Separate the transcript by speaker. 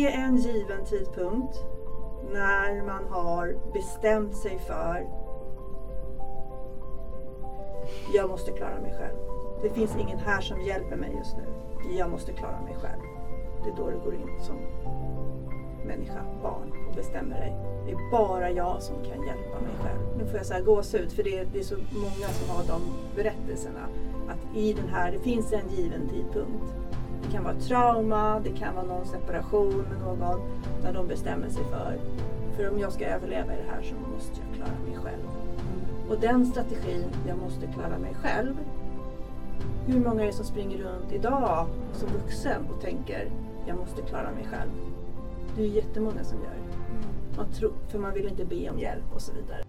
Speaker 1: Det är en given tidpunkt när man har bestämt sig för jag måste klara mig själv. Det finns ingen här som hjälper mig just nu. Jag måste klara mig själv. Det är då du går in som människa, barn och bestämmer dig. Det är bara jag som kan hjälpa mig själv. Nu får jag så här gåshud för det är, det är så många som har de berättelserna. Att i den här, det finns en given tidpunkt. Det kan vara trauma, det kan vara någon separation med någon. När de bestämmer sig för, för om jag ska överleva i det här så måste jag klara mig själv. Och den strategin, jag måste klara mig själv. Hur många är det som springer runt idag som vuxen och tänker, jag måste klara mig själv. Det är jättemånga som gör. Man tror, för man vill inte be om hjälp och så vidare.